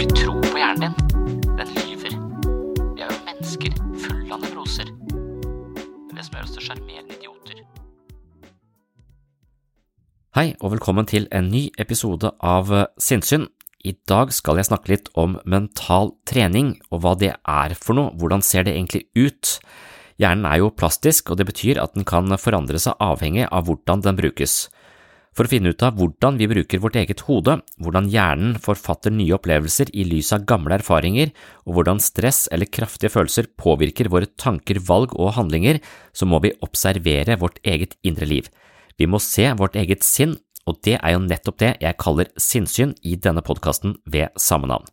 Ikke tro på hjernen din. Den lyver. Vi er jo mennesker fulle av nevroser. Det er det som gjør oss til sjarmerende idioter. Hei, og velkommen til en ny episode av eh, Sinnsyn. I dag skal jeg snakke litt om mental trening og hva det er for noe, hvordan ser det egentlig ut? Hjernen er jo plastisk, og det betyr at den kan forandre seg avhengig av hvordan den brukes. For å finne ut av hvordan vi bruker vårt eget hode, hvordan hjernen forfatter nye opplevelser i lys av gamle erfaringer, og hvordan stress eller kraftige følelser påvirker våre tanker, valg og handlinger, så må vi observere vårt eget indre liv. Vi må se vårt eget sinn, og det er jo nettopp det jeg kaller sinnssyn i denne podkasten ved samme navn.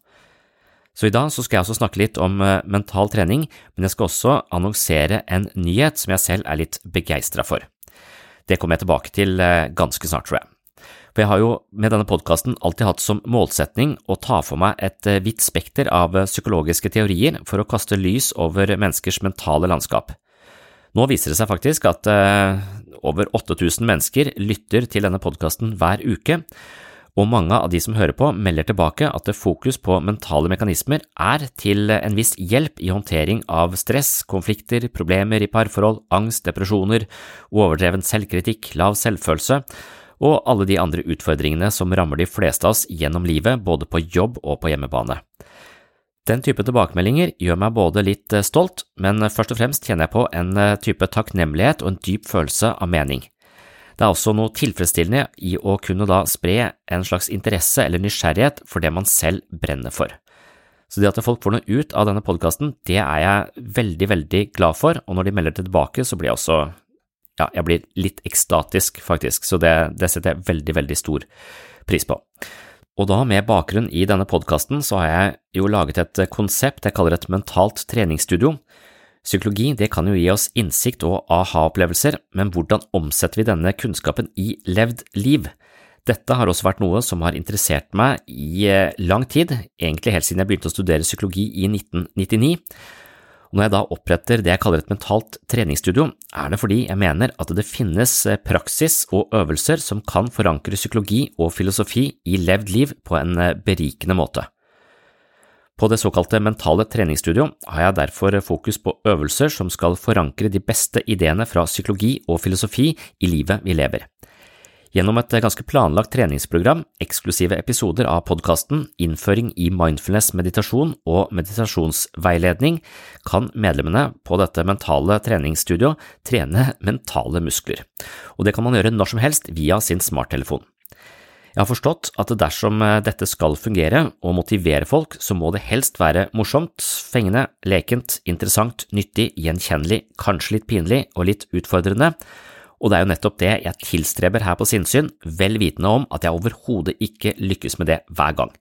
Så i dag så skal jeg også snakke litt om eh, mental trening, men jeg skal også annonsere en nyhet som jeg selv er litt begeistra for. Det kommer jeg tilbake til eh, ganske snart, tror jeg. For jeg har jo med denne podkasten alltid hatt som målsetning å ta for meg et eh, vidt spekter av eh, psykologiske teorier for å kaste lys over menneskers mentale landskap. Nå viser det seg faktisk at over 8000 mennesker lytter til denne podkasten hver uke, og mange av de som hører på, melder tilbake at fokus på mentale mekanismer er til en viss hjelp i håndtering av stress, konflikter, problemer i parforhold, angst, depresjoner, overdreven selvkritikk, lav selvfølelse og alle de andre utfordringene som rammer de fleste av oss gjennom livet, både på jobb og på hjemmebane. Den type tilbakemeldinger gjør meg både litt stolt, men først og fremst kjenner jeg på en type takknemlighet og en dyp følelse av mening. Det er også noe tilfredsstillende i å kunne da spre en slags interesse eller nysgjerrighet for det man selv brenner for. Så det at folk får noe ut av denne podkasten, det er jeg veldig, veldig glad for, og når de melder tilbake, så blir jeg også ja, jeg blir litt ekstatisk, faktisk, så det, det setter jeg veldig, veldig stor pris på. Og da med bakgrunn i denne podkasten så har jeg jo laget et konsept jeg kaller et mentalt treningsstudio. Psykologi det kan jo gi oss innsikt og aha-opplevelser, men hvordan omsetter vi denne kunnskapen i levd liv? Dette har også vært noe som har interessert meg i eh, lang tid, egentlig helt siden jeg begynte å studere psykologi i 1999. Og når jeg da oppretter det jeg kaller et mentalt treningsstudio, er det fordi jeg mener at det finnes eh, praksis og øvelser som kan forankre psykologi og filosofi i levd liv på en eh, berikende måte. På det såkalte mentale treningsstudio har jeg derfor fokus på øvelser som skal forankre de beste ideene fra psykologi og filosofi i livet vi lever. Gjennom et ganske planlagt treningsprogram, eksklusive episoder av podkasten, innføring i mindfulness meditasjon og meditasjonsveiledning, kan medlemmene på dette mentale treningsstudio trene mentale muskler, og det kan man gjøre når som helst via sin smarttelefon. Jeg har forstått at dersom dette skal fungere og motivere folk, så må det helst være morsomt, fengende, lekent, interessant, nyttig, gjenkjennelig, kanskje litt pinlig og litt utfordrende, og det er jo nettopp det jeg tilstreber her på sinnssyn, vel vitende om at jeg overhodet ikke lykkes med det hver gang.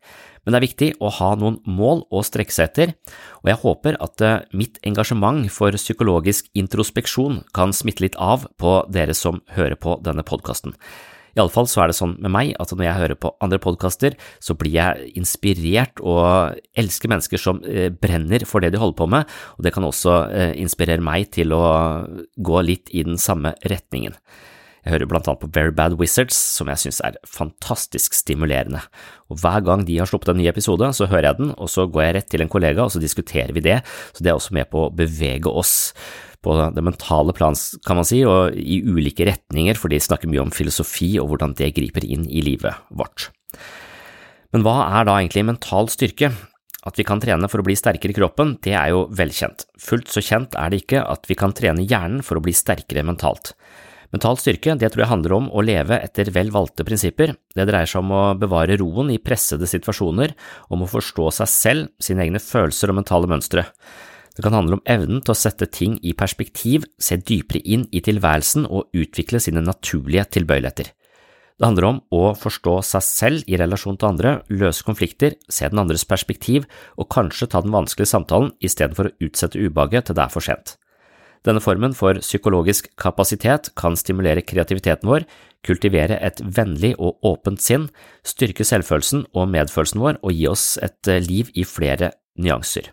Men det er viktig å ha noen mål å strekke seg etter, og jeg håper at eh, mitt engasjement for psykologisk introspeksjon kan smitte litt av på dere som hører på denne podkasten. Iallfall så er det sånn med meg at når jeg hører på andre podkaster, så blir jeg inspirert og elsker mennesker som eh, brenner for det de holder på med, og det kan også eh, inspirere meg til å gå litt i den samme retningen. Jeg hører blant annet på Very Bad Wizards, som jeg synes er fantastisk stimulerende, og hver gang de har sluppet en ny episode, så hører jeg den, og så går jeg rett til en kollega, og så diskuterer vi det, så det er også med på å bevege oss på det mentale plan, kan man si, og i ulike retninger, for de snakker mye om filosofi og hvordan det griper inn i livet vårt. Men hva er da egentlig mental styrke? At vi kan trene for å bli sterkere i kroppen, det er jo velkjent. Fullt så kjent er det ikke at vi kan trene hjernen for å bli sterkere mentalt. Mental styrke det tror jeg handler om å leve etter vel valgte prinsipper. Det dreier seg om å bevare roen i pressede situasjoner, om å forstå seg selv, sine egne følelser og mentale mønstre. Det kan handle om evnen til å sette ting i perspektiv, se dypere inn i tilværelsen og utvikle sine naturlige tilbøyeligheter. Det handler om å forstå seg selv i relasjon til andre, løse konflikter, se den andres perspektiv og kanskje ta den vanskelige samtalen istedenfor å utsette ubehaget til det er for sent. Denne formen for psykologisk kapasitet kan stimulere kreativiteten vår, kultivere et vennlig og åpent sinn, styrke selvfølelsen og medfølelsen vår og gi oss et liv i flere nyanser.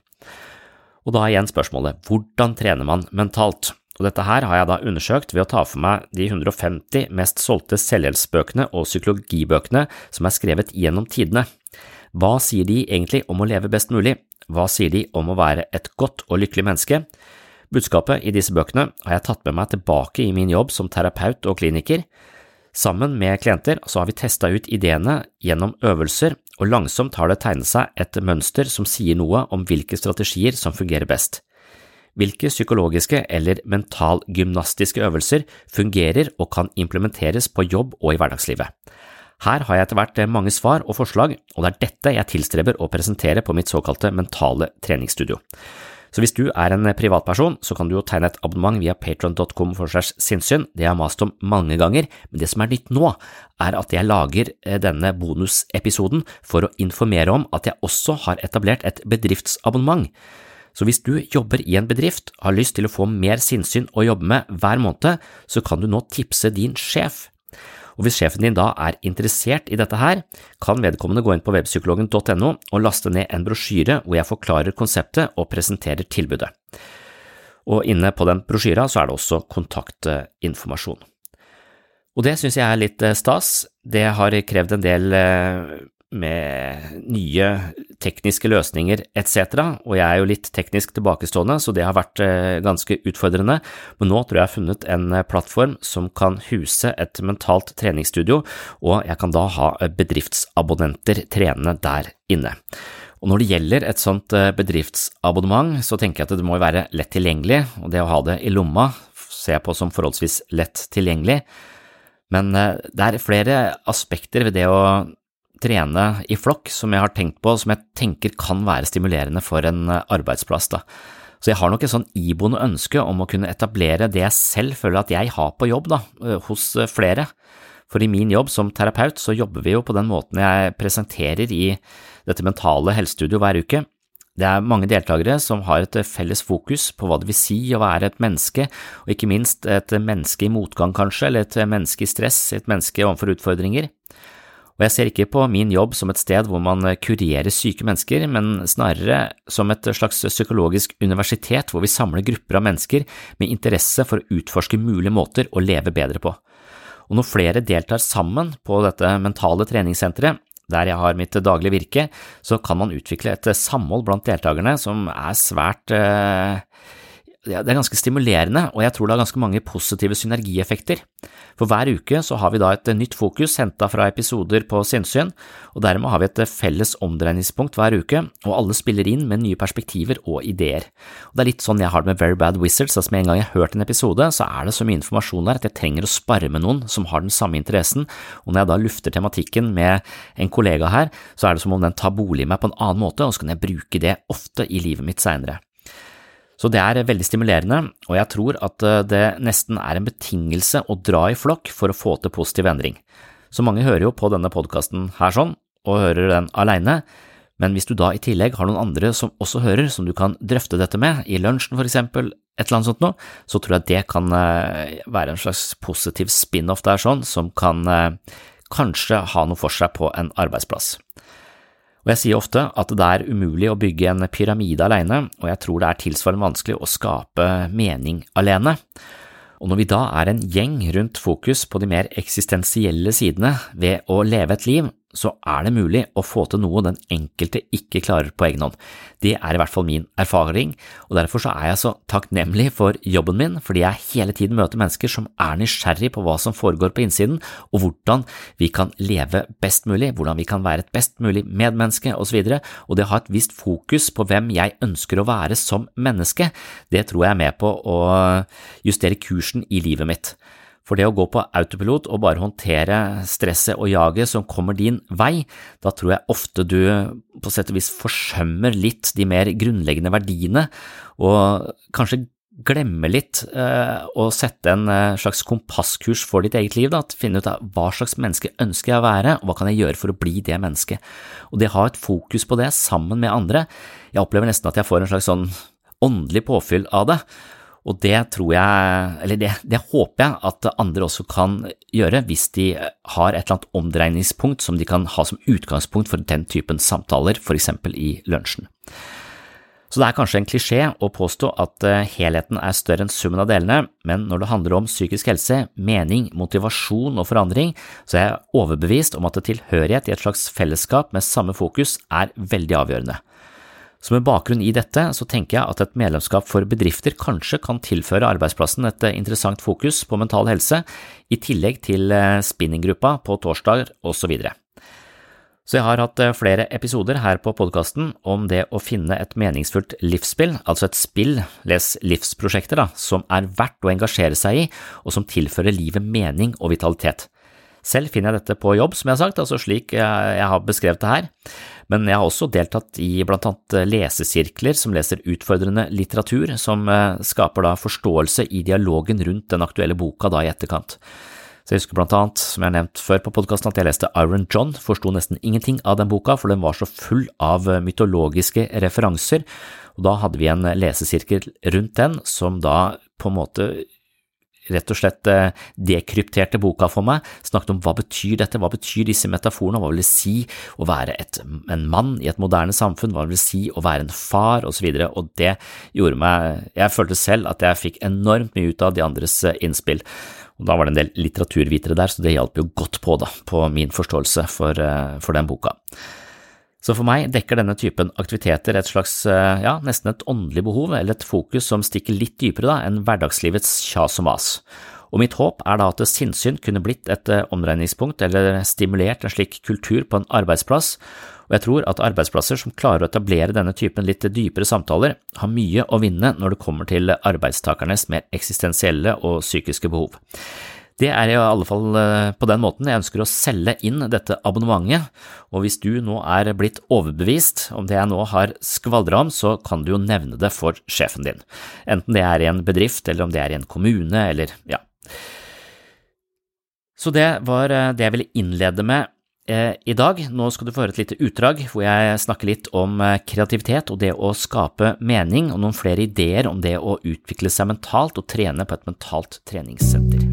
Og da er igjen spørsmålet hvordan trener man mentalt? Og dette her har jeg da undersøkt ved å ta for meg de 150 mest solgte selvhjelpsbøkene og psykologibøkene som er skrevet gjennom tidene. Hva sier de egentlig om å leve best mulig? Hva sier de om å være et godt og lykkelig menneske? Budskapet i disse bøkene har jeg tatt med meg tilbake i min jobb som terapeut og kliniker. Sammen med klienter så har vi testa ut ideene gjennom øvelser og langsomt har det tegnet seg et mønster som sier noe om hvilke strategier som fungerer best. Hvilke psykologiske eller mentalgymnastiske øvelser fungerer og kan implementeres på jobb og i hverdagslivet. Her har jeg etter hvert mange svar og forslag, og det er dette jeg tilstreber å presentere på mitt såkalte mentale treningsstudio. Så hvis du er en privatperson, så kan du jo tegne et abonnement via patron.com for segs sinnssyn, det har jeg mast om mange ganger, men det som er nytt nå, er at jeg lager eh, denne bonusepisoden for å informere om at jeg også har etablert et bedriftsabonnement. Så hvis du jobber i en bedrift, har lyst til å få mer sinnssyn å jobbe med hver måned, så kan du nå tipse din sjef og hvis sjefen din da er interessert i dette her, kan vedkommende gå inn på webpsykologen.no og laste ned en brosjyre hvor jeg forklarer konseptet og presenterer tilbudet. Og inne på den brosjyra så er det også kontaktinformasjon. Og det synes jeg er litt eh, stas. Det har krevd en del eh, med nye tekniske løsninger etc., og jeg er jo litt teknisk tilbakestående, så det har vært eh, ganske utfordrende, men nå tror jeg jeg har funnet en eh, plattform som kan huse et mentalt treningsstudio, og jeg kan da ha eh, bedriftsabonnenter trene der inne. Og når det gjelder et sånt bedriftsabonnement, så tenker jeg at det må være lett tilgjengelig, og det å ha det i lomma ser jeg på som forholdsvis lett tilgjengelig, men det er flere aspekter ved det å trene i flokk som jeg har tenkt på, som jeg tenker kan være stimulerende for en eh, arbeidsplass. da. Så jeg har nok et sånn iboende ønske om å kunne etablere det jeg selv føler at jeg har på jobb, da, eh, hos eh, flere. For i min jobb som terapeut så jobber vi jo på den måten jeg presenterer i dette mentale helsestudio hver uke. Det er mange deltakere som har et felles fokus på hva det vil si å være et menneske, og ikke minst et menneske i motgang kanskje, eller et menneske i stress, et menneske overfor utfordringer og jeg ser ikke på min jobb som et sted hvor man kurerer syke mennesker, men snarere som et slags psykologisk universitet hvor vi samler grupper av mennesker med interesse for å utforske mulige måter å leve bedre på. Og når flere deltar sammen på dette mentale treningssenteret, der jeg har mitt daglige virke, så kan man utvikle et samhold blant deltakerne som er svært eh, det er ganske stimulerende, og jeg tror det har ganske mange positive synergieffekter. For hver uke så har vi da et nytt fokus henta fra episoder på sinnssyn, og dermed har vi et felles omdreiningspunkt hver uke, og alle spiller inn med nye perspektiver og ideer. Og Det er litt sånn jeg har det med Very Bad Wizards, altså med en gang jeg har hørt en episode, så er det så mye informasjon der at jeg trenger å spare med noen som har den samme interessen, og når jeg da lufter tematikken med en kollega her, så er det som om den tar bolig i meg på en annen måte, og så kan jeg bruke det ofte i livet mitt seinere. Så det er veldig stimulerende, og jeg tror at eh, det nesten er en betingelse å dra i flokk for å få til positiv endring. Så mange hører jo på denne podkasten her sånn, og hører den aleine, men hvis du da i tillegg har noen andre som også hører, som du kan drøfte dette med, i lunsjen for eksempel, et eller annet sånt noe, så tror jeg det kan eh, være en slags positiv spin-off der sånn, som kan eh, kanskje ha noe for seg på en arbeidsplass. Og jeg sier ofte at det er umulig å bygge en pyramide alene, og jeg tror det er tilsvarende vanskelig å skape mening alene. Og når vi da er en gjeng rundt fokus på de mer eksistensielle sidene ved å leve et liv, så er det mulig å få til noe den enkelte ikke klarer på egen hånd. Det er i hvert fall min erfaring, og derfor er jeg så takknemlig for jobben min, fordi jeg hele tiden møter mennesker som er nysgjerrig på hva som foregår på innsiden, og hvordan vi kan leve best mulig, hvordan vi kan være et best mulig medmenneske osv., og, og det å ha et visst fokus på hvem jeg ønsker å være som menneske, det tror jeg er med på å justere kursen i livet mitt. For det å gå på autopilot og bare håndtere stresset og jaget som kommer din vei, da tror jeg ofte du på sett og vis forsømmer litt de mer grunnleggende verdiene, og kanskje glemmer litt eh, å sette en eh, slags kompasskurs for ditt eget liv, da, finne ut av hva slags menneske ønsker jeg å være, og hva kan jeg gjøre for å bli det mennesket. Og det å ha et fokus på det sammen med andre, jeg opplever nesten at jeg får en slags sånn åndelig påfyll av det. Og det tror jeg, eller det, det, håper jeg at andre også kan gjøre hvis de har et eller annet omdreiningspunkt som de kan ha som utgangspunkt for den typen samtaler, eksempel i lunsjen. Så det er kanskje en klisjé å påstå at eh, helheten er større enn summen av delene, men når det handler om psykisk helse, mening, motivasjon og forandring, så er jeg overbevist om at tilhørighet i et slags fellesskap med samme fokus er veldig avgjørende. Så med bakgrunn i dette så tenker jeg at et medlemskap for bedrifter kanskje kan tilføre arbeidsplassen et eh, interessant fokus på mental helse, i tillegg til eh, spinninggruppa på torsdager osv. Så, jeg har hatt eh, flere episoder her på podkasten om det å finne et meningsfullt livsspill, altså et spill, les livsprosjekter, da, som er verdt å engasjere seg i, og som tilfører livet mening og vitalitet. Selv finner jeg dette på jobb, som jeg har sagt, altså slik jeg har beskrevet det her, men jeg har også deltatt i blant annet lesesirkler som leser utfordrende litteratur, som eh, skaper da forståelse i dialogen rundt den aktuelle boka da i etterkant. Så jeg husker blant annet, som jeg har nevnt før på podkasten, at jeg leste Iron John, forsto nesten ingenting av den boka, for den var så full av mytologiske referanser, og da hadde vi en lesesirkel rundt den som da på en måte rett og slett eh, dekrypterte boka for meg, snakket om hva betyr dette, hva betyr disse metaforene, hva vil det si å være et, en mann i et moderne samfunn, hva vil det si å være en far, osv., og, så og det gjorde meg, jeg følte selv at jeg fikk enormt mye ut av de andres eh, innspill. Og Da var det en del litteraturvitere der, så det hjalp jo godt på da, på min forståelse for, eh, for den boka. Så for meg dekker denne typen aktiviteter et slags, eh, ja, nesten et åndelig behov, eller et fokus som stikker litt dypere da enn hverdagslivets kjas og mas. Og mitt håp er da at sinnssyn kunne blitt et eh, omregningspunkt eller stimulert en slik kultur på en arbeidsplass, og jeg tror at arbeidsplasser som klarer å etablere denne typen litt dypere samtaler, har mye å vinne når det kommer til arbeidstakernes mer eksistensielle og psykiske behov. Det er i alle fall eh, på den måten jeg ønsker å selge inn dette abonnementet, og hvis du nå er blitt overbevist om det jeg nå har skvaldra om, så kan du jo nevne det for sjefen din, enten det er i en bedrift eller om det er i en kommune eller ja. Så det var eh, det jeg ville innlede med eh, i dag. Nå skal du få høre et lite utdrag hvor jeg snakker litt om kreativitet og det å skape mening, og noen flere ideer om det å utvikle seg mentalt og trene på et mentalt treningssenter.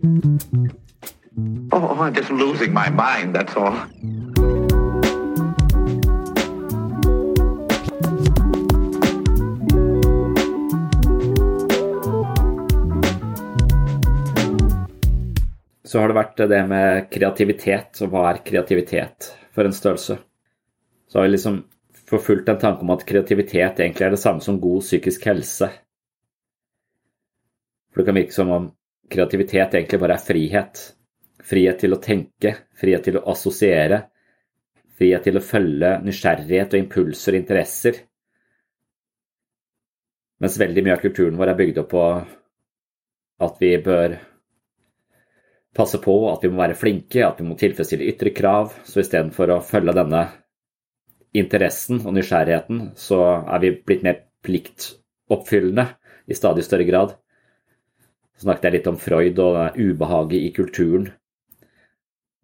Oh, I'm just losing my mind, that's all. Så har det vært det med kreativitet, og hva er kreativitet for en størrelse? Så har vi liksom forfulgt en tanke om at kreativitet egentlig er det samme som god psykisk helse. For det kan virke som om kreativitet egentlig bare er frihet. Frihet til å tenke, frihet til å assosiere, frihet til å følge nysgjerrighet og impulser og interesser. Mens veldig mye av kulturen vår er bygd opp på at vi bør passe på, at vi må være flinke, at vi må tilfredsstille ytre krav. Så istedenfor å følge denne interessen og nysgjerrigheten, så er vi blitt mer pliktoppfyllende i stadig større grad. Så snakket jeg litt om Freud og ubehaget i kulturen.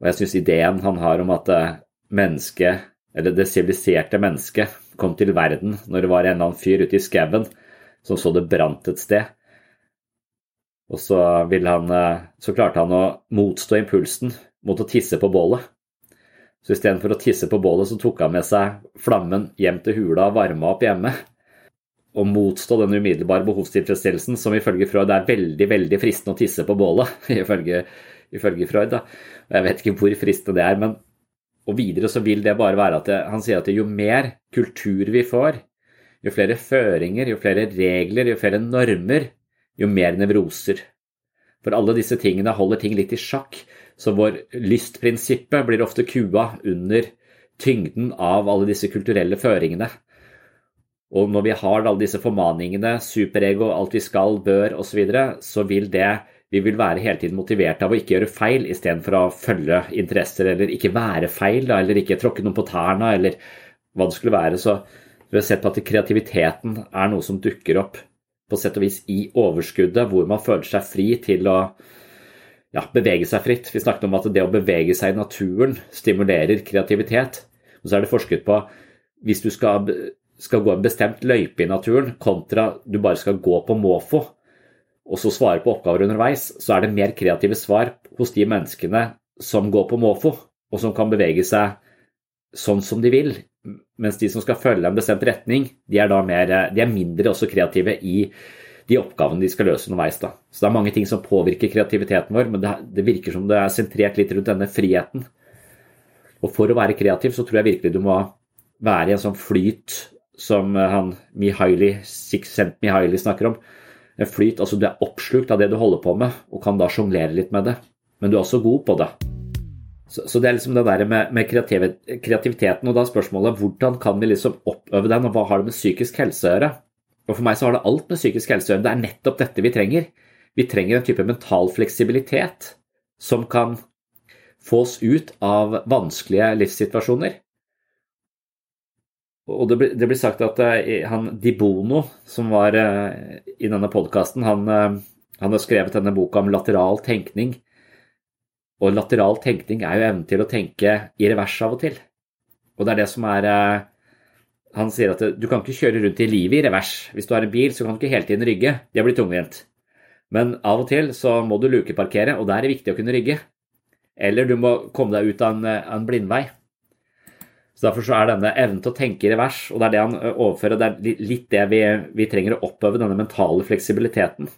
Og jeg syns ideen han har om at mennesket, eller det siviliserte mennesket, kom til verden når det var en eller annen fyr ute i skauen som så det brant et sted. Og så, han, så klarte han å motstå impulsen mot å tisse på bålet. Så istedenfor å tisse på bålet, så tok han med seg flammen hjem til hula og varma opp hjemme. Og motstå den umiddelbare behovstilfredsstillelsen som ifølge Freud er veldig veldig fristende å tisse på bålet. ifølge, ifølge Freud. Da. Jeg vet ikke hvor fristende det er, men og videre så vil det bare være at det, han sier at jo mer kultur vi får, jo flere føringer, jo flere regler, jo flere normer, jo mer nevroser. For alle disse tingene holder ting litt i sjakk, så vår lystprinsippet blir ofte kua under tyngden av alle disse kulturelle føringene. Og når vi har alle disse formaningene, superego, alt vi skal, bør osv., så, videre, så vil det vi vil være hele tiden motivert av å ikke gjøre feil istedenfor å følge interesser, eller ikke være feil, eller ikke tråkke noen på tærne, eller hva det skulle være. Så vi har sett på at kreativiteten er noe som dukker opp på sett og vis i overskuddet, hvor man føler seg fri til å ja, bevege seg fritt. Vi snakket om at det å bevege seg i naturen stimulerer kreativitet. Og så er det forsket på hvis du skal, skal gå en bestemt løype i naturen, kontra du bare skal gå på måfå, og så svare på oppgaver underveis, så er det mer kreative svar hos de menneskene som går på måfå, og som kan bevege seg sånn som de vil. Mens de som skal følge en bestemt retning, de er, mer, de er mindre også kreative i de oppgavene de skal løse underveis. Da. Så det er mange ting som påvirker kreativiteten vår, men det, det virker som det er sentrert litt rundt denne friheten. Og for å være kreativ så tror jeg virkelig du må være i en sånn flyt som han Mihaili, Sixcent Mihaili snakker om. Flyt, altså Du er oppslukt av det du holder på med, og kan da sjonglere litt med det. Men du er også god på det. Så, så, det er liksom det der med, med kreativiteten, og da spørsmålet hvordan kan vi liksom oppøve den, og hva har det med psykisk helse å gjøre? Og For meg så har det alt med psykisk helse å gjøre. Det er nettopp dette vi trenger. Vi trenger en type mental fleksibilitet som kan få oss ut av vanskelige livssituasjoner. Og det det blir sagt at han han Dibono, som var uh, i denne podkasten, han, uh, han, har skrevet denne boka om lateral tenkning. Og lateral tenkning er jo evnen til å tenke i revers av og til. Og det er det som er eh, Han sier at du kan ikke kjøre rundt i livet i revers. Hvis du har en bil, så kan du ikke hele tiden rygge. Det blir tungvint. Men av og til så må du lukeparkere, og da er det viktig å kunne rygge. Eller du må komme deg ut av en, en blindvei. Så Derfor så er denne evnen til å tenke i revers, og det er det han overfører, det er litt det vi, vi trenger å oppøve, denne mentale fleksibiliteten.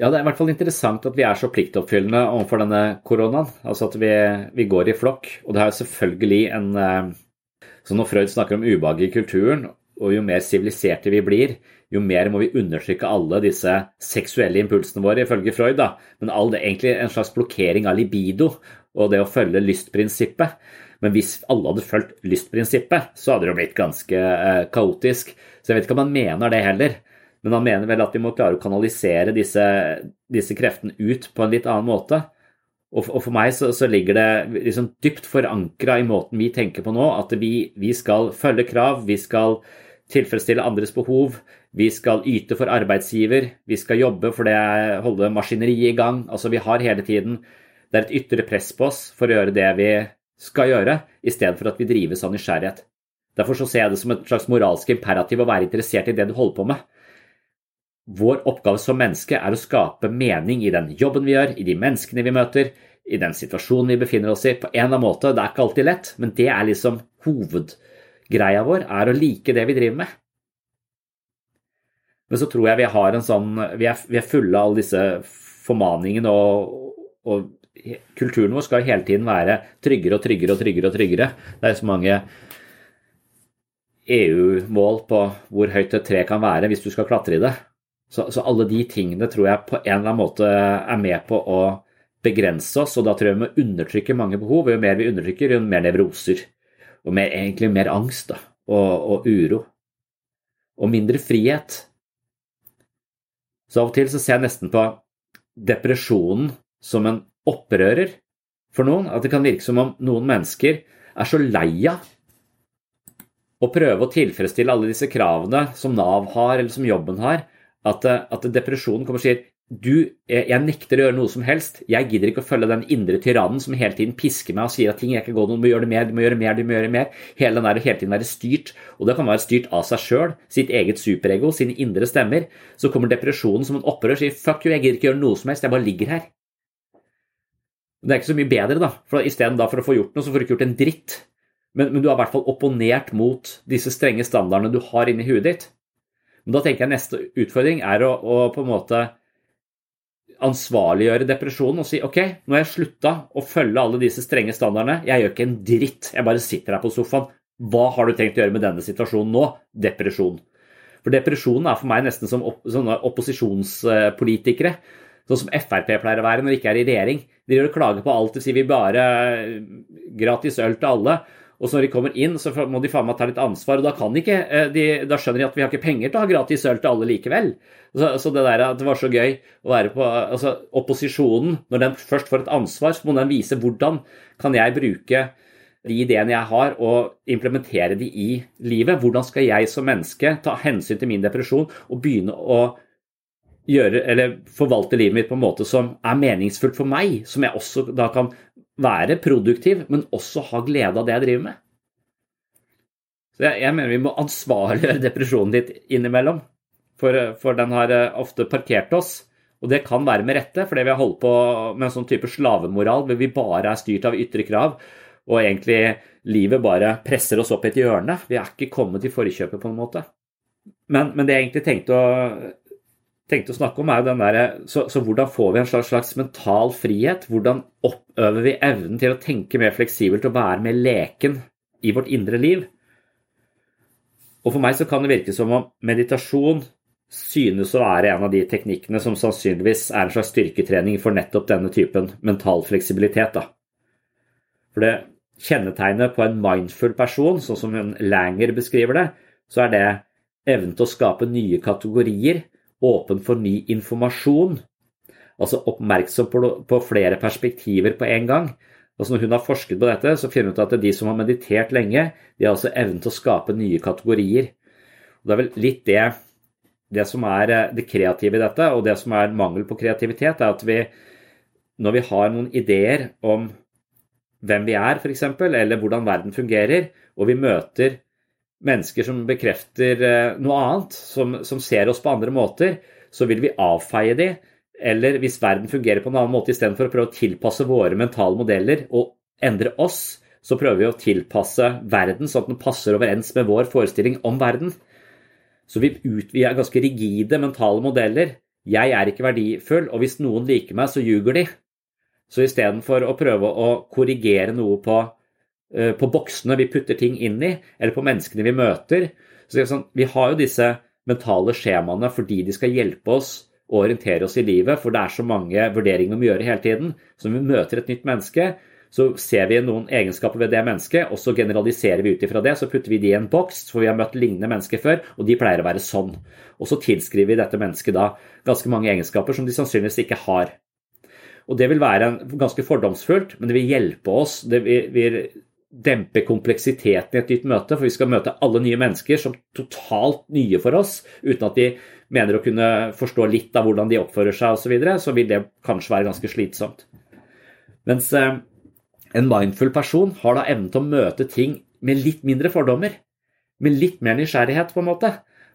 Ja, Det er i hvert fall interessant at vi er så pliktoppfyllende overfor denne koronaen. Altså at vi, vi går i flokk. Og det er jo selvfølgelig en Så når Freud snakker om ubehag i kulturen, og jo mer siviliserte vi blir, jo mer må vi undertrykke alle disse seksuelle impulsene våre, ifølge Freud. da. Men all det, egentlig en slags blokkering av libido og det å følge lystprinsippet. Men hvis alle hadde fulgt lystprinsippet, så hadde det jo blitt ganske eh, kaotisk. Så jeg vet ikke om han mener det heller. Men han mener vel at vi må klare å kanalisere disse, disse kreftene ut på en litt annen måte. Og for, meg så, så, ligger det liksom dypt forankra i måten vi tenker på nå, at vi, vi skal følge krav, vi skal tilfredsstille andres behov, vi skal yte for arbeidsgiver, vi skal jobbe for det holde maskineriet i gang. Altså vi har hele tiden Det er et ytre press på oss for å gjøre det vi skal gjøre, i stedet for at vi drives av nysgjerrighet. Derfor så ser jeg det som et slags moralsk imperativ å være interessert i det du holder på med. Vår oppgave som menneske er å skape mening i den jobben vi gjør, i de menneskene vi møter, i den situasjonen vi befinner oss i. På en eller annen måte. Det er ikke alltid lett, men det er liksom hovedgreia vår, er å like det vi driver med. Men så tror jeg vi har en sånn Vi er, vi er fulle av alle disse formaningene, og, og, kulturen vår skal hele tiden være tryggere og tryggere og tryggere. og tryggere. Det er så mange EU-mål på hvor høyt et tre kan være hvis du skal klatre i det. Så, så, alle de tingene tror jeg på en eller annen måte er med på å begrense oss, og da tror jeg vi må undertrykke mange behov. Jo mer vi undertrykker, jo mer nevroser. Og mer, egentlig mer angst da, og, og uro. Og mindre frihet. Så av og til så ser jeg nesten på depresjonen som en opprører for noen. At det kan virke som om noen mennesker er så lei av å prøve å tilfredsstille alle disse kravene som Nav har, eller som jobben har, at, at depresjonen kommer og sier du, jeg nekter å gjøre noe som helst. Jeg gidder ikke å følge den indre tyrannen som hele tiden pisker meg og sier at ting er ikke godt, du må gjøre det mer, du må gjøre mer, du må gjøre mer. Hele den der hele tiden være styrt. Og det kan være styrt av seg sjøl, sitt eget superego, sine indre stemmer. Så kommer depresjonen som en opprør og sier fuck you, jeg gidder ikke gjøre noe som helst, jeg bare ligger her. Det er ikke så mye bedre, da. For isteden for å få gjort noe, så får du ikke gjort en dritt. Men, men du har i hvert fall opponert mot disse strenge standardene du har inni huet ditt. Men da tenker jeg neste utfordring er å, å på en måte ansvarliggjøre depresjonen og si ok, nå har jeg slutta å følge alle disse strenge standardene, jeg gjør ikke en dritt, jeg bare sitter her på sofaen. Hva har du tenkt å gjøre med denne situasjonen nå? Depresjon. For depresjonen er for meg nesten som opposisjonspolitikere. Sånn som Frp pleier å være når de ikke er i regjering. De gjør klager på alt. De sier vi bare gratis øl til alle. Og så når de kommer inn, så må de faen meg ta litt ansvar. Og da, kan ikke, eh, de, da skjønner de at vi har ikke penger til å ha gratis øl til alle likevel. Så, så det der at det var så gøy å være på altså Opposisjonen, når den først får et ansvar, så må den vise hvordan kan jeg bruke de ideene jeg har, og implementere de i livet. Hvordan skal jeg som menneske ta hensyn til min depresjon og begynne å gjøre, eller forvalte livet mitt på en måte som er meningsfullt for meg, som jeg også da kan være produktiv, men også ha glede av det jeg driver med. Så jeg, jeg mener vi må ansvarliggjøre depresjonen ditt innimellom, for, for, den har eh, ofte parkert oss. Og det kan være med rette, fordi vi har holdt på med en sånn type slavemoral hvor vi bare er styrt av ytre krav, og egentlig livet bare presser oss opp i et hjørne. Vi er ikke kommet i forkjøpet, på en måte. Men, men det jeg egentlig tenkte å tenkte å snakke om, er jo den der, så, så, hvordan får vi en slags, slags, mental frihet? Hvordan oppøver vi evnen til å tenke mer fleksibelt og være mer leken i vårt indre liv? Og For meg så kan det virke som om meditasjon synes å være en av de teknikkene som sannsynligvis er en slags styrketrening for nettopp denne typen mental fleksibilitet. Da. For det kjennetegnet på en mindful person, sånn som Langer beskriver det, så er det evnen til å skape nye kategorier åpen for ny informasjon, altså oppmerksom på, flere perspektiver på en gang. Altså når hun har forsket på dette, så finner hun ut at de som har meditert lenge, de har altså evnen til å skape nye kategorier. Og det er vel litt det, det som er eh, det kreative i dette, og det som er mangel på kreativitet, er at vi, når vi har noen ideer om hvem vi er, f.eks., eller hvordan verden fungerer, og vi møter mennesker som bekrefter eh, noe annet, som, som, ser oss på andre måter, så vil vi avfeie de eller hvis verden fungerer på en annen måte, istedenfor å prøve å tilpasse våre mentale modeller og endre oss, så prøver vi å tilpasse verden sånn at den passer overens med vår forestilling om verden. Så vi, ut, er ganske rigide mentale modeller. Jeg er ikke verdifull, og hvis noen liker meg, så ljuger de. Så istedenfor å prøve å korrigere noe på, på boksene vi putter ting inn i, eller på menneskene vi møter så sånn, Vi har jo disse mentale skjemaene fordi de skal hjelpe oss å orientere oss i livet, for det er så mange vurderinger vi må gjøre hele tiden. Så når vi møter et nytt menneske, så ser vi noen egenskaper ved det mennesket, og så generaliserer vi ut ifra det. Så putter vi de i en boks, for vi har møtt lignende mennesker før, og de pleier å være sånn. Og så tilskriver vi dette mennesket da ganske mange egenskaper som de sannsynligvis ikke har. Og det vil være ganske fordomsfullt, men det vil hjelpe oss. Det vil dempe kompleksiteten i et nytt møte, for vi skal møte alle nye mennesker som totalt nye for oss, uten at de mener å kunne forstå litt av hvordan de oppfører seg osv., så, videre, så vil det kanskje være ganske slitsomt. Mens eh, en mindful person har da evnen til å møte ting med litt mindre fordommer. Med litt mer nysgjerrighet, på en måte.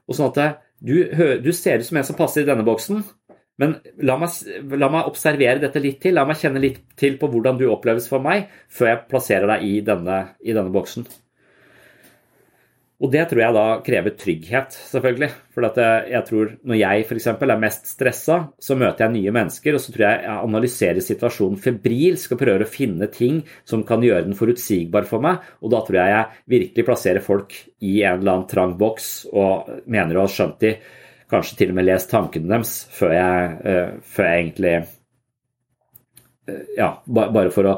Og sånn at du, du ser ut som en som passer i denne boksen, men la meg, la meg, observere dette litt til. La meg kjenne litt til på hvordan du oppleves for meg, før jeg plasserer deg i denne, i denne boksen. Og det tror jeg da krever trygghet, selvfølgelig. For jeg tror når jeg f.eks. er mest stressa, så møter jeg nye mennesker, og så tror jeg jeg analyserer situasjonen febrilsk og prøver å finne ting som kan gjøre den forutsigbar for meg. Og da tror jeg jeg virkelig plasserer folk i en eller annen trang boks og mener å ha skjønt de, kanskje til og med lest tankene deres før jeg, uh, før jeg egentlig uh, Ja, bare for å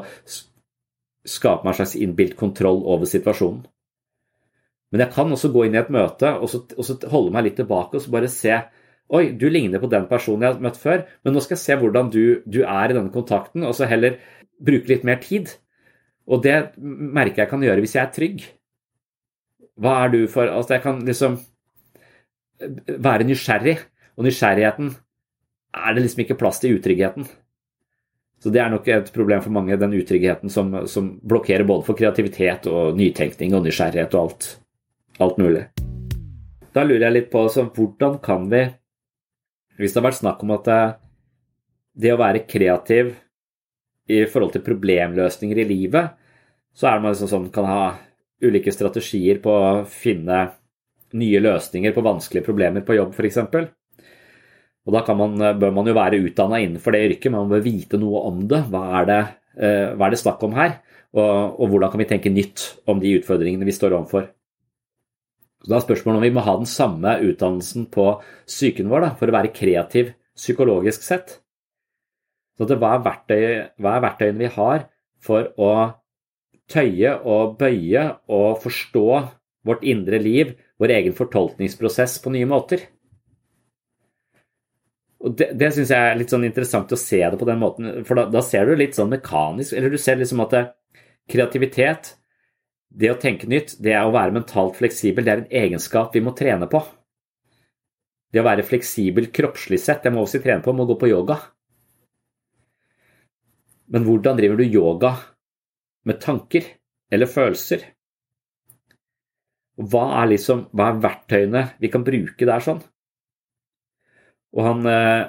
skape meg en slags innbilt kontroll over situasjonen. Men jeg kan også gå inn i et møte og så, og så holde meg litt tilbake og så bare se Oi, du ligner på den personen jeg har møtt før, men nå skal jeg se hvordan du, du er i denne kontakten, og så heller bruke litt mer tid. Og det merker jeg kan gjøre hvis jeg er trygg. Hva er du for Altså, jeg kan liksom være nysgjerrig, og nysgjerrigheten er det liksom ikke plass til utryggheten. Så det er nok et problem for mange, den utryggheten som, som blokkerer både for kreativitet og nytenkning og nysgjerrighet og alt alt mulig. Da lurer jeg litt på så hvordan kan vi, hvis det har vært snakk om at det, det å være kreativ i forhold til problemløsninger i livet, så er man liksom sånn kan ha ulike strategier på å finne nye løsninger på vanskelige problemer på jobb, f.eks. Og da man, bør man jo være utdanna innenfor det yrket, men man bør vite noe om det. Hva er det, eh, hva er det snakk om her? Og, og, hvordan kan vi tenke nytt om de utfordringene vi står overfor? Så Da er spørsmålet om vi må ha den samme utdannelsen på psyken vår da, for å være kreativ psykologisk sett. Så hva, er verktøy, hva er verktøyene vi har for å tøye og bøye og forstå vårt indre liv, vår egen fortolkningsprosess på nye måter? Og Det, det syns jeg er litt sånn interessant å se det på den måten, for da, da ser du litt sånn mekanisk Eller du ser liksom at det, kreativitet det å tenke nytt, det er å være mentalt fleksibel, det er en egenskap vi må trene på. Det å være fleksibel kroppslig sett, det må også trene på, må gå på yoga. Men hvordan driver du yoga med tanker eller følelser? Hva er, liksom, hva er verktøyene vi kan bruke der sånn? Og han eh,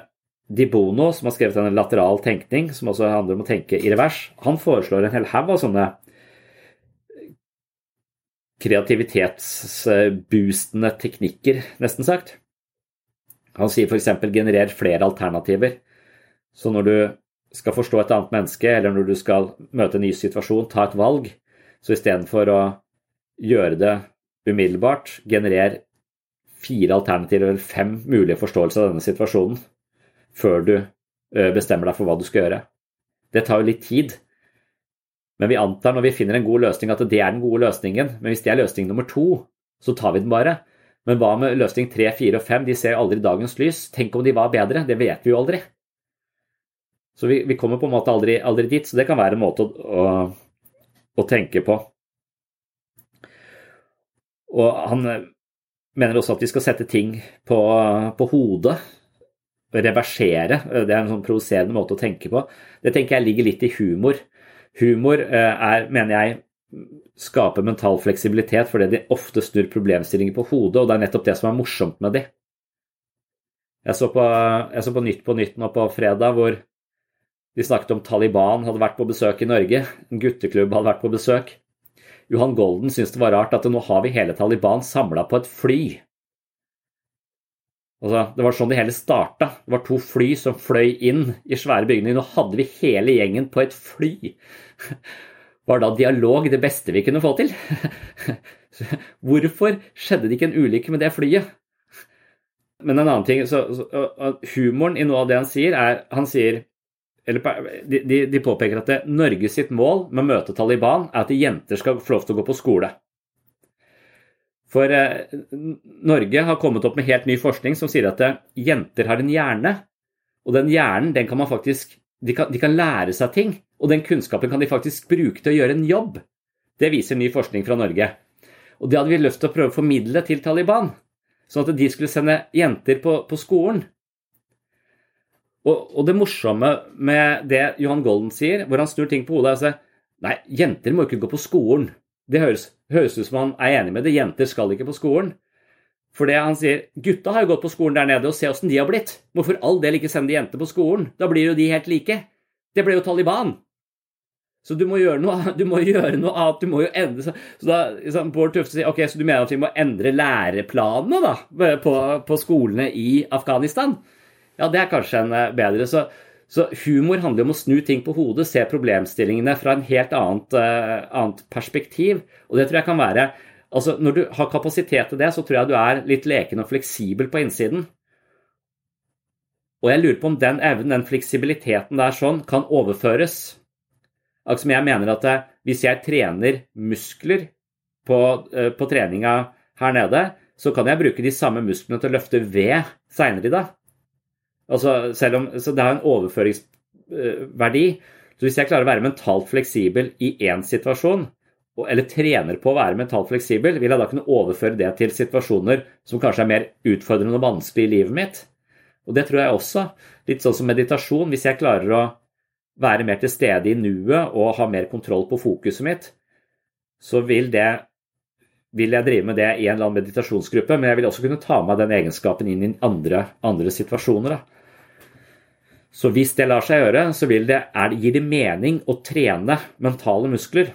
Di Bono, som har skrevet en lateral tenkning, som også handler om å tenke i revers, han foreslår en hel haug av sånne kreativitetsboostende teknikker, nesten sagt. Han sier f.eks.: generer flere alternativer. Så når du skal forstå et annet menneske, eller når du skal møte en ny situasjon, ta et valg, så istedenfor å gjøre det umiddelbart, generer fire alternativer eller fem mulige forståelser av denne situasjonen før du bestemmer deg for hva du skal gjøre. Det tar jo litt tid, men vi antar når vi finner en god løsning at det er den gode løsningen. Men hvis det er løsning nummer to, så tar vi den bare. Men hva med løsning tre, fire og fem? De ser aldri dagens lys. Tenk om de var bedre? Det vet vi jo aldri. Så vi, vi kommer på en måte aldri, aldri, dit. Så det kan være en måte å, å, å tenke på. Og han mener også at vi skal sette ting på, på hodet. Reversere. Det er en sånn provoserende måte å tenke på. Det tenker jeg ligger litt i humor. Humor eh, er, mener jeg, skaper mental fleksibilitet fordi de ofte snur problemstillinger på hodet, og det er nettopp det som er morsomt med de. Jeg så på, jeg så på Nytt på Nytt nå på fredag, hvor de snakket om Taliban hadde vært på besøk i Norge. En gutteklubb hadde vært på besøk. Johan Golden syntes det var rart at nå har vi hele Taliban samla på et fly. Altså, det var sånn det hele starta. Det var to fly som fløy inn i svære bygninger. Nå hadde vi hele gjengen på et fly. Var da dialog det beste vi kunne få til? Hvorfor skjedde det ikke en ulykke med det flyet? Men en annen ting, så, så, Humoren i noe av det han sier, er Han sier eller, de, de, påpeker at det, Norge sitt mål med å møte Taliban er at jenter skal få lov til å gå på skole. For eh, Norge har kommet opp med helt ny forskning som sier at det, jenter har en hjerne. Og den hjernen den kan man faktisk de kan, de kan, lære seg ting, og den kunnskapen kan de faktisk bruke til å gjøre en jobb. Det viser ny forskning fra Norge. Og det hadde vi lyst til å prøve å formidle til Taliban. Sånn at de skulle sende jenter på, på skolen. Og, og, det morsomme med det Johan Golden sier, hvor han snur ting på hodet, og sier, Nei, jenter må ikke gå på skolen. Det høres, høres ut som han er enig med det. Jenter skal ikke på skolen. For det han sier, gutta har jo gått på skolen der nede, og se åssen de har blitt. Hvorfor all del ikke sende jenter på skolen? Da blir jo de helt like. Det ble jo Taliban. Så du må gjøre noe, du må gjøre noe annet. Du må jo endre Så, så da liksom, Bård Tufte sier ok, så du mener at vi må endre læreplanene da, på, på skolene i Afghanistan? Ja, det er kanskje en eh, bedre. Så, så humor handler om å snu ting på hodet, se problemstillingene fra en helt annet, uh, annet perspektiv. Og det tror jeg kan være altså Når du har kapasitet til det, så tror jeg du er litt leken og fleksibel på innsiden. Og jeg lurer på om den evnen, den fleksibiliteten der sånn, kan overføres. Altså jeg mener at eh, hvis jeg trener muskler på, på treninga her nede, så kan jeg bruke de samme musklene til å løfte ved seinere i dag. Altså, selv om, så det har en overføringsverdi. Så hvis jeg klarer å være mentalt fleksibel i én situasjon, eller trener på å være mentalt fleksibel, vil jeg da kunne overføre det til situasjoner som kanskje er mer utfordrende og vanskelig i livet mitt. Og det tror jeg også. Litt sånn som meditasjon. Hvis jeg klarer å være mer til stede i nuet og ha mer kontroll på fokuset mitt, så vil, det, vil jeg drive med det i en eller annen meditasjonsgruppe. Men jeg vil også kunne ta med den egenskapen inn i andre, andre situasjoner. Da. Så hvis det lar seg gjøre, så det, er, gir det mening å trene mentale muskler.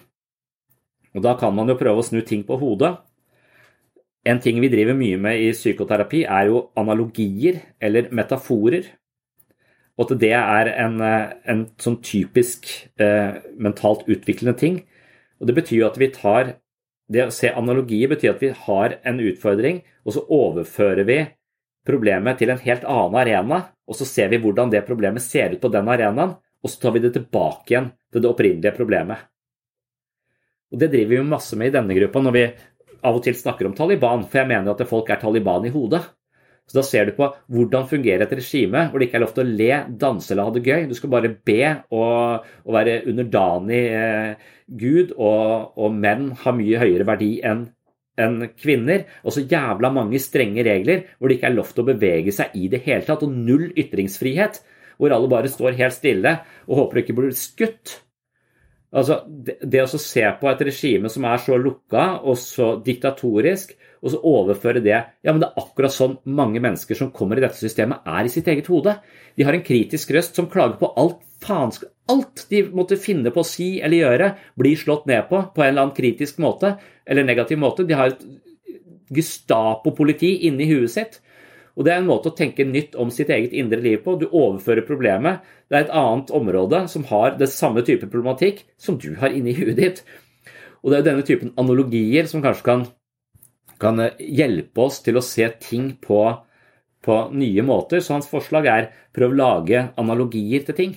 Og da kan man jo prøve å snu ting på hodet. En ting vi driver mye med i psykoterapi, er jo analogier eller metaforer. Og at det er en, en sånn typisk eh, mentalt utviklende ting. Og det betyr jo at vi tar Det å se analogier betyr at vi har en utfordring, og så overfører vi problemet til en helt annen arena, og så ser vi hvordan det problemet ser ut på den arenaen, og så tar vi det tilbake igjen til det opprinnelige problemet. Og Det driver vi masse med i denne gruppa når vi av og til snakker om Taliban, for jeg mener at folk er Taliban i hodet. Så Da ser du på hvordan fungerer et regime hvor det ikke er lov til å le, danse eller ha det gøy. Du skal bare be og, og være underdanig eh, Gud, og, og menn har mye høyere verdi enn enn kvinner, og så jævla mange strenge regler hvor det ikke er lov til å bevege seg i det hele tatt, og null ytringsfrihet, hvor alle bare står helt stille og håper det ikke blir skutt. Altså, det, det å se på et regime som er så lukka og så diktatorisk, og så overføre det Ja, men det er akkurat sånn mange mennesker som kommer i dette systemet, er i sitt eget hode. De har en kritisk røst som klager på alt faenskap Alt de måtte finne på å si eller gjøre, blir slått ned på på en eller annen kritisk måte eller negativ måte. De har et Gestapo-politi inni huet sitt. Og Det er en måte å tenke nytt om sitt eget indre liv på. Du overfører problemet. Det er et annet område som har det samme type problematikk som du har inni huet ditt. Og Det er denne typen analogier som kanskje kan, kan hjelpe oss til å se ting på, på nye måter. Så hans forslag er prøv å lage analogier til ting.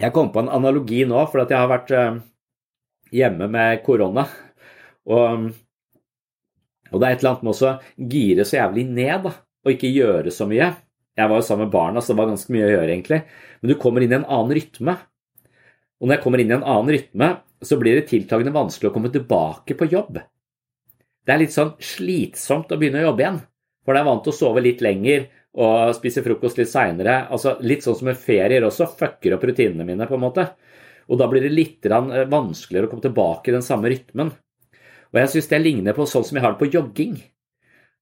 Jeg kom på en analogi nå, for jeg har vært eh, hjemme med korona. Og, og, det er et eller annet med å gire så jævlig ned, da, og ikke gjøre så mye. Jeg var jo sammen med barna, så det var ganske mye å gjøre, egentlig. Men du kommer inn i en annen rytme. Og når jeg kommer inn i en annen rytme, så blir det tiltagende vanskelig å komme tilbake på jobb. Det er litt sånn slitsomt å begynne å jobbe igjen. For jeg er vant til å sove litt lenger, og spiser frokost litt seinere. Altså, litt sånn som med ferier også, fucker opp rutinene mine, på en måte. Og da blir det litt eh, vanskeligere å komme tilbake i den samme rytmen. Og jeg syns det ligner på sånn som jeg har det på jogging.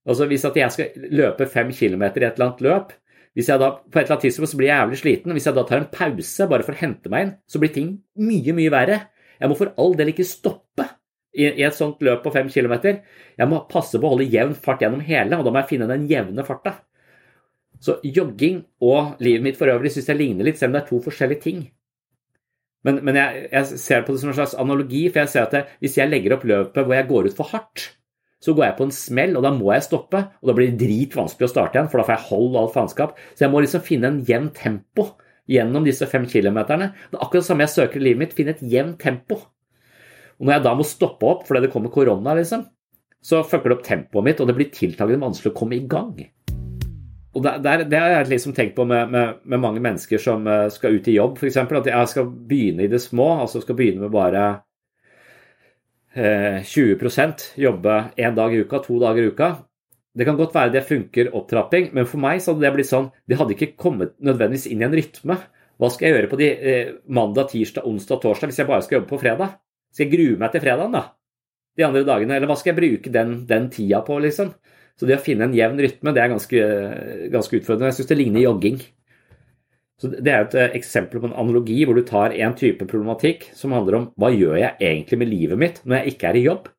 Altså Hvis jeg skal løpe fem kilometer i et eller annet løp, Hvis jeg da på et eller annet tidspunkt så blir jeg jævlig sliten, hvis jeg da tar en pause bare for å hente meg inn, så blir ting mye, mye verre. Jeg må for all del ikke stoppe i et sånt løp på fem kilometer. Jeg må passe på å holde jevn fart gjennom hele, og da må jeg finne den jevne farta. Så jogging og livet mitt for øvrig syns jeg ligner litt, selv om det er to forskjellige ting. Men, men jeg, jeg, ser på det som en slags analogi, for jeg ser at jeg, hvis jeg legger opp løpet hvor jeg går ut for hardt, så går jeg på en smell, og da må jeg stoppe. Og da blir det dritvanskelig å starte igjen, for da får jeg hold alt faenskap. Så jeg må liksom finne en jevn tempo gjennom disse fem kilometerne. Det er akkurat det samme jeg søker i livet mitt, finne et jevnt tempo. Og når jeg da må stoppe opp fordi det kommer korona, liksom, så fucker det opp tempoet mitt, og det blir tiltagende vanskelig å komme i gang. Og det, det, har jeg liksom tenkt på med, med, med, mange mennesker som eh, skal ut i jobb, f.eks. At jeg skal begynne i det små, altså skal begynne med bare 20 eh, jobbe én dag i uka, to dager i uka. Det kan godt være det funker opptrapping, men for meg så hadde det blitt sånn Det hadde ikke kommet nødvendigvis inn i en rytme. Hva skal jeg gjøre på de eh, mandag, tirsdag, onsdag, torsdag hvis jeg bare skal jobbe på fredag? Skal jeg grue meg til fredagen, da? De andre dagene? Eller hva skal jeg bruke den, den tida på, liksom? Så det å finne en jevn rytme, det er ganske, ganske utfordrende. Jeg syns det ligner jogging. Så Det er et eh, eksempel på en analogi hvor du tar en type problematikk som handler om hva gjør jeg egentlig med livet mitt når jeg ikke er i jobb?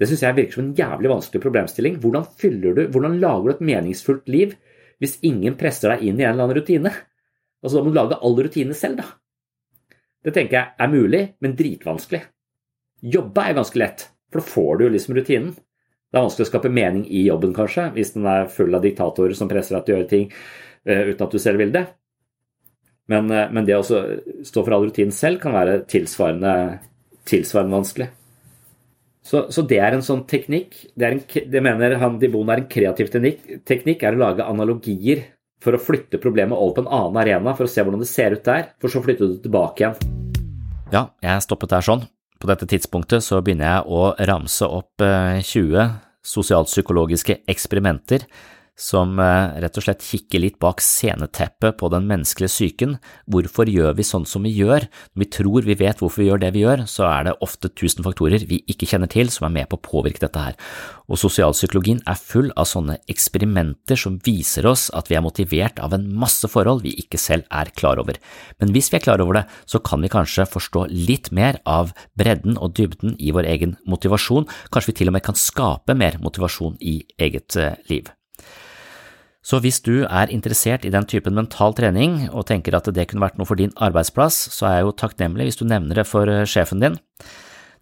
Det syns jeg virker som en jævlig vanskelig problemstilling. Hvordan du, hvordan lager du et meningsfullt liv hvis ingen presser deg inn i en eller annen rutine? Altså Da må du lage all rutine selv, da. Det tenker jeg er mulig, men dritvanskelig. Jobbe er ganske lett, for da får du jo liksom rutinen. Det er vanskelig å skape mening i jobben, kanskje, hvis den er full av diktatorer som presser deg til å gjøre ting uh, uten at du selv vil det. Men, uh, men det å stå for all rutinen selv kan være tilsvarende, tilsvarende vanskelig. Så, så, det er en sånn teknikk. Det, en, det mener han Dibon er en kreativ teknikk, teknikk, er å lage analogier for å flytte problemet over på en annen arena for å se hvordan det ser ut der, for så flytte det tilbake igjen. Ja, jeg stoppet der sånn. På dette tidspunktet så begynner jeg å ramse opp 20 eh, sosialpsykologiske eksperimenter som eh, rett og slett kikker litt bak sceneteppet på den menneskelige psyken. Hvorfor gjør vi sånn som vi gjør? Når vi tror vi vet hvorfor vi gjør det vi gjør, så er det ofte tusen faktorer vi ikke kjenner til som er med på å påvirke dette her. Og sosialpsykologien er full av sånne eksperimenter som viser oss at vi er motivert av en masse forhold vi ikke selv er klar over. Men hvis vi er klar over det, så kan vi kanskje forstå litt mer av bredden og dybden i vår egen motivasjon, kanskje vi til og med kan skape mer motivasjon i eget eh, liv. Så hvis du er interessert i den typen mental trening og tenker at det kunne vært noe for din arbeidsplass, så er jeg jo takknemlig hvis du nevner det for eh, sjefen din.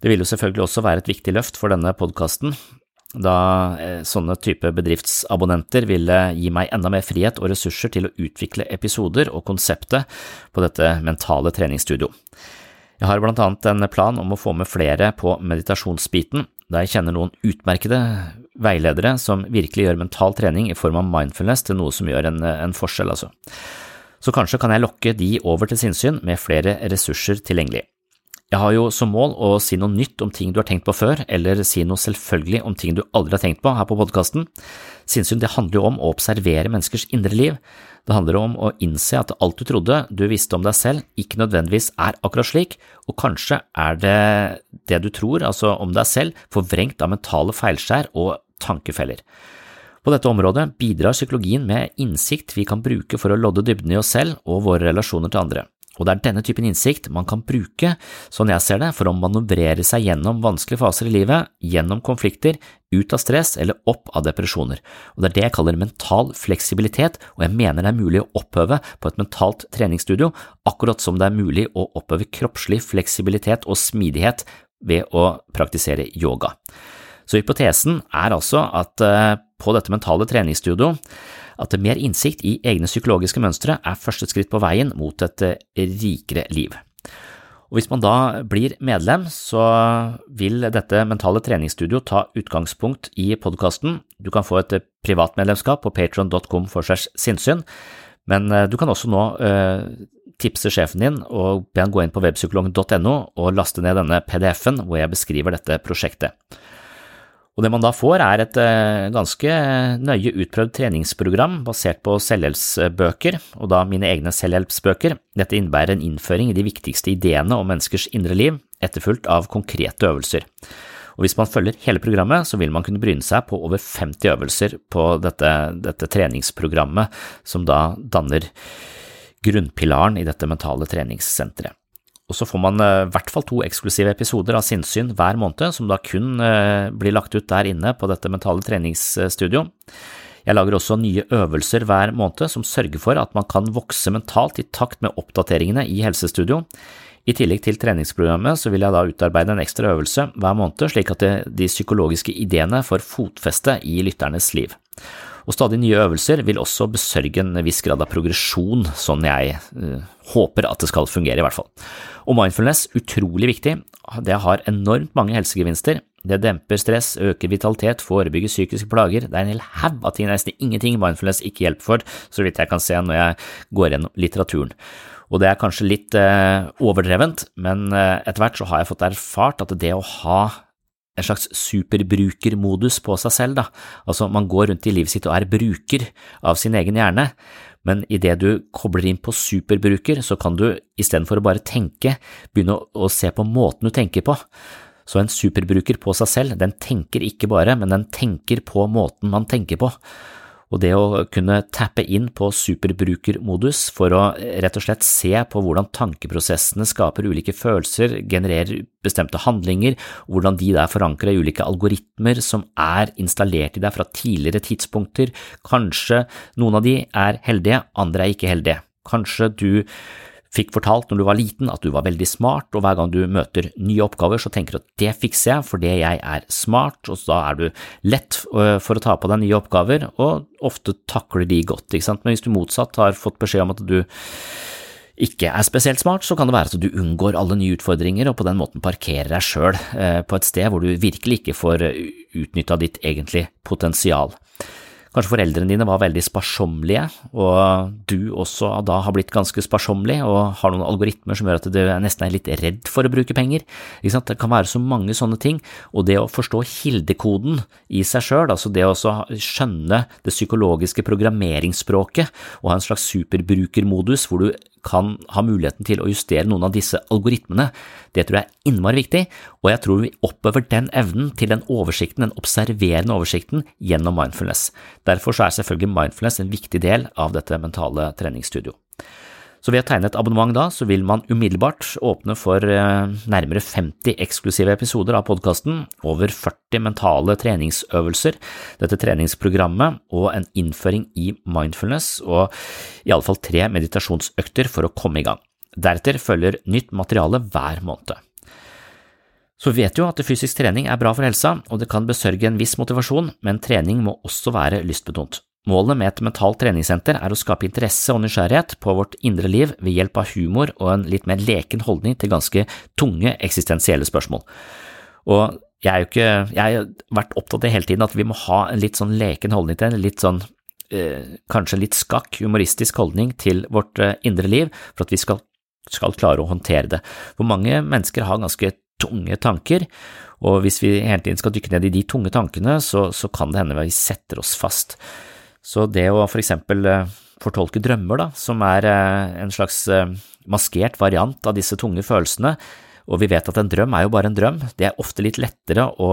Det vil jo selvfølgelig også være et viktig løft for denne podkasten, da eh, sånne type bedriftsabonnenter ville gi meg enda mer frihet og ressurser til å utvikle episoder og konseptet på dette mentale treningsstudio. Jeg har blant annet en plan om å få med flere på meditasjonsbiten, da jeg kjenner noen utmerkede veiledere som virkelig gjør mental trening i form av mindfulness til noe som gjør en, en forskjell, altså. Så kanskje kan jeg lokke de over til sinnssyn med flere ressurser tilgjengelig. Jeg har jo som mål å si noe nytt om ting du har tenkt på før, eller si noe selvfølgelig om ting du aldri har tenkt på her på podkasten. Sinnssyn det handler jo om å observere menneskers indre liv. Det handler om å innse at alt du trodde du visste om deg selv, ikke nødvendigvis er akkurat slik, og kanskje er det det du tror, altså om deg selv, forvrengt av mentale feilskjær og tankefeller. På dette området bidrar psykologien med innsikt vi kan bruke for å lodde dybden i oss selv og våre relasjoner til andre. Og det er denne typen innsikt man kan bruke, sånn jeg ser det, for å manøvrere seg gjennom vanskelige faser i livet, gjennom konflikter, ut av stress eller opp av depresjoner. Og Det er det jeg kaller mental fleksibilitet, og jeg mener det er mulig å opphøve på et mentalt treningsstudio, akkurat som det er mulig å opphøve kroppslig fleksibilitet og smidighet ved å praktisere yoga. Så hypotesen er altså at eh, på dette mentale treningsstudio at mer innsikt i egne psykologiske mønstre er første skritt på veien mot et eh, rikere liv. Og Hvis man da blir medlem, så vil dette mentale treningsstudio ta utgangspunkt i podkasten. Du kan få et privat privatmedlemskap på patron.com for segs sinnssyn, men eh, du kan også nå tipse sjefen din og be han gå inn på webpsykologen.no og laste ned denne PDF-en hvor jeg beskriver dette prosjektet. Og det man da får er et eh, ganske nøye utprøvd treningsprogram basert på selvhjelpsbøker, og da mine egne selvhjelpsbøker. Dette innebærer en innføring i de viktigste ideene om menneskers indre liv, etterfulgt av konkrete øvelser. Og hvis man følger hele programmet, så vil man kunne bryne seg på over 50 øvelser på dette, dette treningsprogrammet, som da danner grunnpilaren i dette mentale treningssenteret. Og så får man eh, i hvert fall to eksklusive episoder av sinnssyn hver måned, som da kun eh, blir lagt ut der inne på dette mentale treningsstudio. Jeg lager også nye øvelser hver måned som sørger for at man kan vokse mentalt i takt med oppdateringene i Helsestudio. I tillegg til treningsprogrammet så vil jeg da utarbeide en ekstra øvelse hver måned, slik at de psykologiske ideene får fotfeste i lytternes liv. Og stadig nye øvelser vil også besørge en viss grad av progresjon, sånn jeg uh, håper at det skal fungere, i hvert fall. Og mindfulness, utrolig viktig, det har enormt mange helsegevinster. Det demper stress, øker vitalitet, forebygger psykiske plager, det er en hel haug av ting, nesten ingenting mindfulness ikke hjelper for, så vidt jeg kan se når jeg går gjennom litteraturen. Og det er kanskje litt eh, overdrevent, men eh, etter hvert så har jeg fått erfart at det å ha en slags superbrukermodus på seg selv, da. Altså, man går rundt i livet sitt og er bruker av sin egen hjerne, men idet du kobler inn på superbruker, så kan du istedenfor å bare tenke, begynne å, se på måten du tenker på. Så en superbruker på seg selv, den tenker ikke bare, men den tenker på måten man tenker på og det å kunne tappe inn på superbrukermodus for å rett og slett se på hvordan tankeprosessene skaper ulike følelser, genererer bestemte handlinger, hvordan de der forankrer ulike algoritmer som er installert i deg fra tidligere tidspunkter, kanskje noen av de er heldige, andre er ikke heldige. Kanskje du fikk fortalt når du var liten at du var veldig smart, og hver gang du møter nye oppgaver, så tenker du at det fikser jeg fordi jeg er smart, og da er du lett øh, for å ta på deg nye oppgaver, og ofte takler de godt, ikke sant, men hvis du motsatt har fått beskjed om at du ikke er spesielt smart, så kan det være at du unngår alle nye utfordringer og på den måten parkerer deg sjøl øh, på et sted hvor du virkelig ikke får øh, utnytta ditt egentlige potensial. Kanskje foreldrene dine var veldig sparsommelige, og du også da har blitt ganske sparsommelig og har noen algoritmer som gjør at du nesten er litt redd for å bruke penger. Det kan være så mange sånne ting, og det å forstå kildekoden i seg sjøl, altså det å skjønne det psykologiske programmeringsspråket og ha en slags superbrukermodus hvor du kan ha muligheten til å justere noen av disse algoritmene, det tror jeg er innmari viktig, og jeg tror vi oppøver den evnen til den oversikten, den observerende oversikten, gjennom mindfulness. Derfor er selvfølgelig mindfulness en viktig del av dette mentale treningsstudio. Så ved å tegne et abonnement da, så vil man umiddelbart åpne for eh, nærmere 50 eksklusive episoder av podkasten, over 40 mentale treningsøvelser, dette treningsprogrammet og en innføring i mindfulness og i alle fall tre meditasjonsøkter for å komme i gang. Deretter følger nytt materiale hver måned. Så vi vet jo at fysisk trening er bra for helsa, og det kan besørge en viss motivasjon, men trening må også være lystbetont. Målet med et mentalt treningssenter er å skape interesse og nysgjerrighet på vårt indre liv ved hjelp av humor og en litt mer leken holdning til ganske tunge eksistensielle spørsmål. Og jeg ikke, jeg har vært opptatt av hele tiden at vi må ha en litt sånn leken holdning til en litt sånn eh, kanskje litt skakk, humoristisk holdning til vårt eh, indre liv for at vi skal, skal klare å håndtere det. For mange mennesker har ganske tunge tanker, og hvis vi hele tiden skal dykke ned i de tunge tankene, så, så kan det hende vi setter oss fast. Så det å for eksempel eh, fortolke drømmer, da, som er eh, en slags eh, maskert variant av disse tunge følelsene, og vi vet at en drøm er jo bare en drøm, det er ofte litt lettere å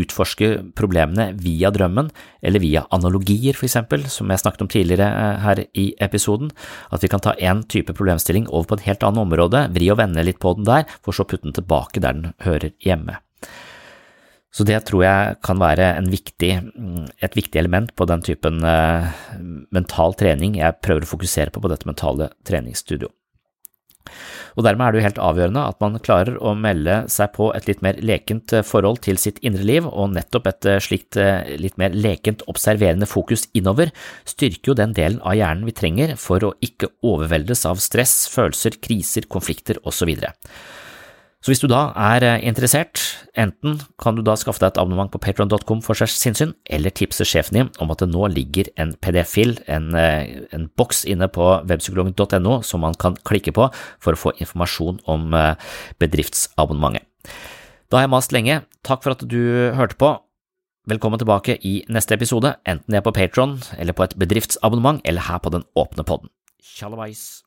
utforske problemene via drømmen, eller via analogier, for eksempel, som jeg snakket om tidligere her i episoden, at vi kan ta en type problemstilling over på et helt annet område, vri og vende litt på den der, for så putte den tilbake der den hører hjemme. Så det tror jeg kan være viktig, et viktig element på den typen uh, mental trening jeg prøver å fokusere på på dette mentale treningsstudioet. Og Dermed er det jo helt avgjørende at man klarer å melde seg på et litt mer lekent eh, forhold til sitt indre liv, og nettopp et eh, slikt litt mer lekent observerende fokus innover styrker jo den delen av hjernen vi trenger for å ikke overveldes av stress, følelser, kriser, konflikter osv. Så hvis du da er eh, interessert, enten kan du da skaffe deg et abonnement på patron.com for sinnssyn, eller tipse sjefen din om at det nå ligger en PDF-fil, en, eh, en, boks inne på webpsykologen.no som man kan klikke på for å få informasjon om eh, bedriftsabonnementet. Da har jeg mast lenge, takk for at du hørte på. Velkommen tilbake i neste episode, enten det er på Patron eller på et bedriftsabonnement eller her på den åpne podden. Tjallabais!